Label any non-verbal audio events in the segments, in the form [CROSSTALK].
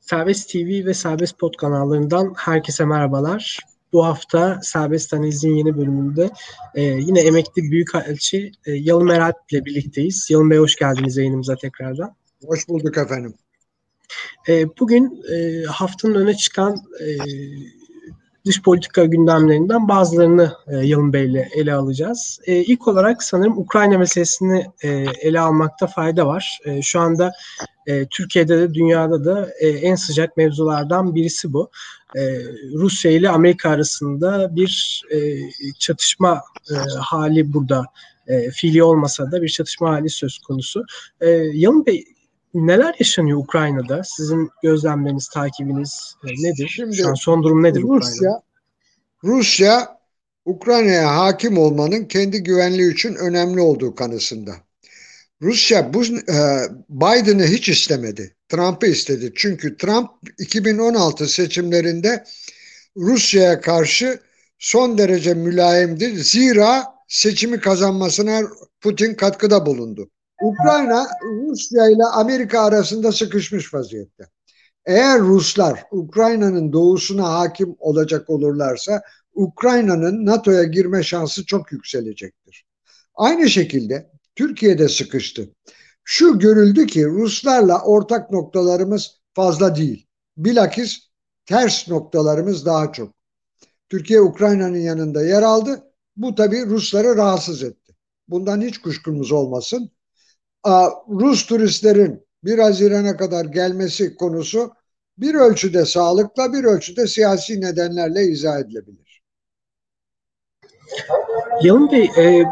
Serbest TV ve Serbest Pod kanallarından herkese merhabalar. Bu hafta Serbest Analiz'in yeni bölümünde e, yine emekli Büyükelçi e, Yalın Meral ile birlikteyiz. Yalın Bey hoş geldiniz yayınımıza tekrardan. Hoş bulduk efendim. E, bugün e, haftanın öne çıkan e, dış politika gündemlerinden bazılarını e, Yalın Bey ile ele alacağız. E, ilk olarak sanırım Ukrayna meselesini e, ele almakta fayda var. E, şu anda e, Türkiye'de de dünyada da e, en sıcak mevzulardan birisi bu. E, Rusya ile Amerika arasında bir e, çatışma e, hali burada e, fiili olmasa da bir çatışma hali söz konusu. E, Yalın Bey neler yaşanıyor Ukrayna'da? Sizin gözlemleriniz, takibiniz e, nedir? Şimdi, Şu an son durum nedir Rusya, Ukrayna'da? Rusya Ukrayna'ya hakim olmanın kendi güvenliği için önemli olduğu kanısında. Rusya bu e, Biden'ı hiç istemedi. Trump'ı istedi. Çünkü Trump 2016 seçimlerinde Rusya'ya karşı son derece mülayimdi. Zira seçimi kazanmasına Putin katkıda bulundu. Ukrayna Rusya ile Amerika arasında sıkışmış vaziyette. Eğer Ruslar Ukrayna'nın doğusuna hakim olacak olurlarsa Ukrayna'nın NATO'ya girme şansı çok yükselecektir. Aynı şekilde Türkiye'de sıkıştı. Şu görüldü ki Ruslarla ortak noktalarımız fazla değil. Bilakis ters noktalarımız daha çok. Türkiye Ukrayna'nın yanında yer aldı. Bu tabi Rusları rahatsız etti. Bundan hiç kuşkumuz olmasın. Rus turistlerin 1 Haziran'a kadar gelmesi konusu bir ölçüde sağlıkla bir ölçüde siyasi nedenlerle izah edilebilir. Yalın Bey, e,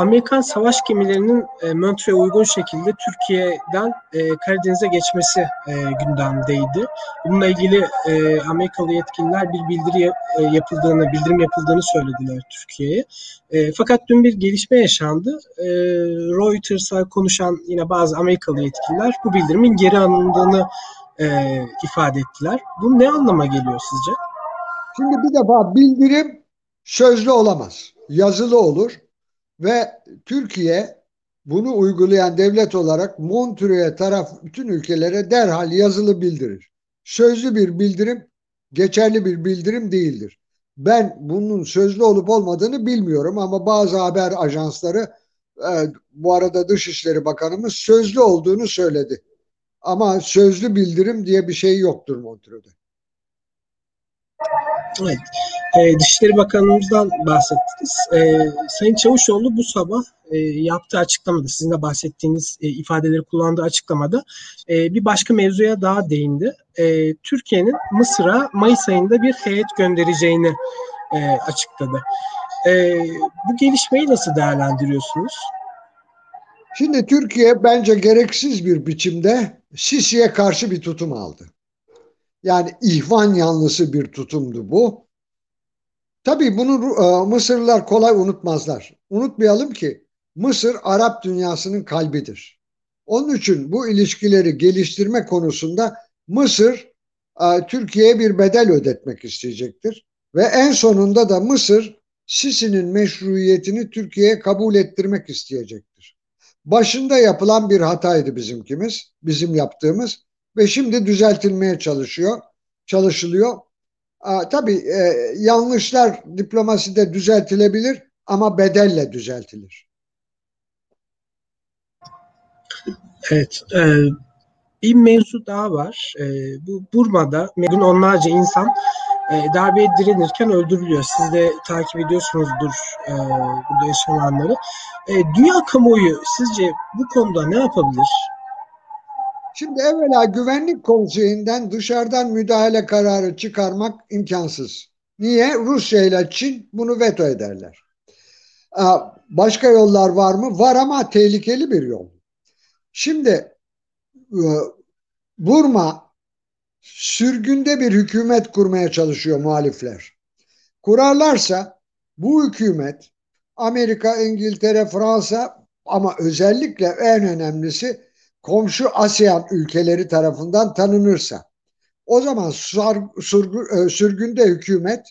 Amerikan savaş gemilerinin e, Montreux'e uygun şekilde Türkiye'den e, Karadeniz'e geçmesi e, gündemdeydi. Bununla ilgili e, Amerikalı yetkililer bir bildiri e, yapıldığını, bildirim yapıldığını söylediler Türkiye'ye. E, fakat dün bir gelişme yaşandı. E, Reuters'a konuşan yine bazı Amerikalı yetkililer bu bildirimin geri alındığını e, ifade ettiler. Bu ne anlama geliyor sizce? Şimdi bir defa bildirim sözlü olamaz. Yazılı olur ve Türkiye bunu uygulayan devlet olarak Montreux'e taraf bütün ülkelere derhal yazılı bildirir. Sözlü bir bildirim geçerli bir bildirim değildir. Ben bunun sözlü olup olmadığını bilmiyorum ama bazı haber ajansları e, bu arada Dışişleri Bakanımız sözlü olduğunu söyledi. Ama sözlü bildirim diye bir şey yoktur Montreux'de. Evet. E, Dışişleri Bakanımızdan bahsettiniz. E, Sayın Çavuşoğlu bu sabah e, yaptığı açıklamada, sizin de bahsettiğiniz e, ifadeleri kullandığı açıklamada e, bir başka mevzuya daha değindi. E, Türkiye'nin Mısır'a Mayıs ayında bir heyet göndereceğini e, açıkladı. E, bu gelişmeyi nasıl değerlendiriyorsunuz? Şimdi Türkiye bence gereksiz bir biçimde Sisi'ye karşı bir tutum aldı. Yani ihvan yanlısı bir tutumdu bu. Tabii bunu e, Mısırlılar kolay unutmazlar. Unutmayalım ki Mısır Arap dünyasının kalbidir. Onun için bu ilişkileri geliştirme konusunda Mısır e, Türkiye'ye bir bedel ödetmek isteyecektir. Ve en sonunda da Mısır Sisi'nin meşruiyetini Türkiye'ye kabul ettirmek isteyecektir. Başında yapılan bir hataydı bizimkimiz, bizim yaptığımız ve şimdi düzeltilmeye çalışıyor, çalışılıyor. Aa, tabii e, yanlışlar diplomaside düzeltilebilir ama bedelle düzeltilir. Evet, e, bir mevzu daha var. E, bu Burma'da bugün onlarca insan e, darbeye direnirken öldürülüyor. Siz de takip ediyorsunuzdur e, burada yaşananları. E, dünya kamuoyu sizce bu konuda ne yapabilir? Şimdi evvela güvenlik konseyinden dışarıdan müdahale kararı çıkarmak imkansız. Niye? Rusya ile Çin bunu veto ederler. Başka yollar var mı? Var ama tehlikeli bir yol. Şimdi e, Burma sürgünde bir hükümet kurmaya çalışıyor muhalifler. Kurarlarsa bu hükümet Amerika, İngiltere, Fransa ama özellikle en önemlisi komşu ASEAN ülkeleri tarafından tanınırsa o zaman e, sürgünde hükümet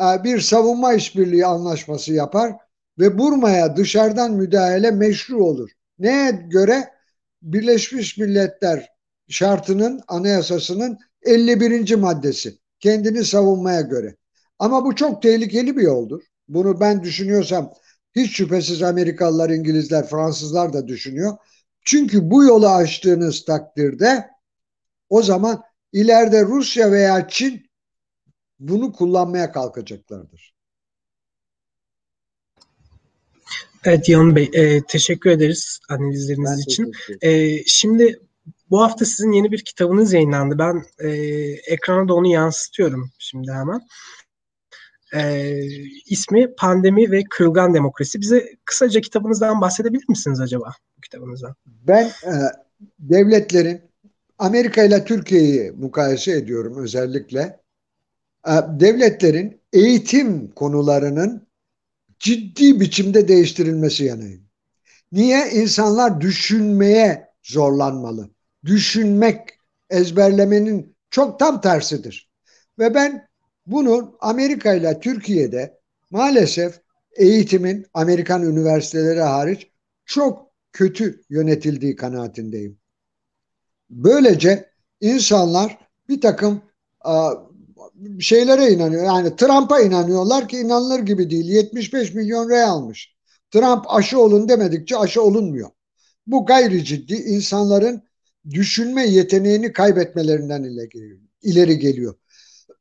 e, bir savunma işbirliği anlaşması yapar ve Burma'ya dışarıdan müdahale meşru olur. Neye göre? Birleşmiş Milletler şartının, anayasasının 51. maddesi. Kendini savunmaya göre. Ama bu çok tehlikeli bir yoldur. Bunu ben düşünüyorsam hiç şüphesiz Amerikalılar, İngilizler, Fransızlar da düşünüyor. Çünkü bu yolu açtığınız takdirde o zaman ileride Rusya veya Çin bunu kullanmaya kalkacaklardır. Evet Yan Bey, e, teşekkür ederiz analizleriniz ben için. E, şimdi bu hafta sizin yeni bir kitabınız yayınlandı. Ben e, ekrana da onu yansıtıyorum şimdi hemen. E, ismi Pandemi ve Kırılgan Demokrasi. Bize kısaca kitabınızdan bahsedebilir misiniz acaba kitabınızdan? Ben e, devletlerin Amerika ile Türkiye'yi mukayese ediyorum özellikle. E, devletlerin eğitim konularının ciddi biçimde değiştirilmesi yanayım. Niye? insanlar düşünmeye zorlanmalı. Düşünmek, ezberlemenin çok tam tersidir. Ve ben bunun Amerika ile Türkiye'de maalesef eğitimin Amerikan üniversiteleri hariç çok kötü yönetildiği kanaatindeyim. Böylece insanlar bir takım şeylere inanıyor. Yani Trump'a inanıyorlar ki inanılır gibi değil. 75 milyon rey almış. Trump aşı olun demedikçe aşı olunmuyor. Bu gayri ciddi insanların düşünme yeteneğini kaybetmelerinden ileri geliyor.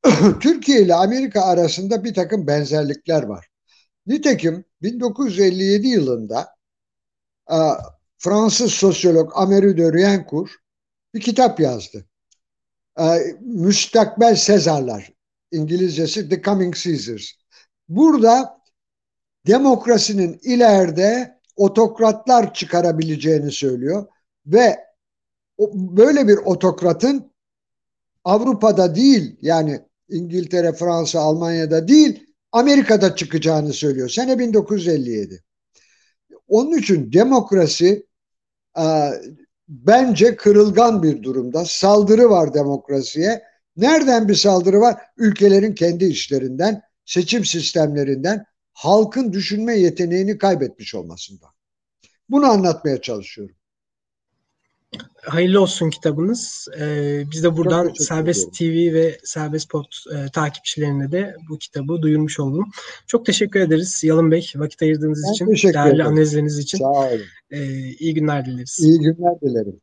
[COUGHS] Türkiye ile Amerika arasında bir takım benzerlikler var. Nitekim 1957 yılında Fransız sosyolog Améry de Riencourt bir kitap yazdı. Müstakbel Sezarlar. İngilizcesi The Coming Caesars. Burada demokrasinin ileride otokratlar çıkarabileceğini söylüyor ve böyle bir otokratın Avrupa'da değil yani İngiltere, Fransa, Almanya'da değil Amerika'da çıkacağını söylüyor. Sene 1957. Onun için demokrasi bence kırılgan bir durumda. Saldırı var demokrasiye. Nereden bir saldırı var? Ülkelerin kendi işlerinden, seçim sistemlerinden, halkın düşünme yeteneğini kaybetmiş olmasından. Bunu anlatmaya çalışıyorum. Hayırlı olsun kitabınız. Ee, biz de buradan Serbest TV ve Serbest Pod e, takipçilerine de bu kitabı duyurmuş oldum. Çok teşekkür ederiz Yalın Bey vakit ayırdığınız ben için, değerli ederim. analizleriniz için. Sağ olun. Ee, iyi günler dileriz. İyi günler dilerim.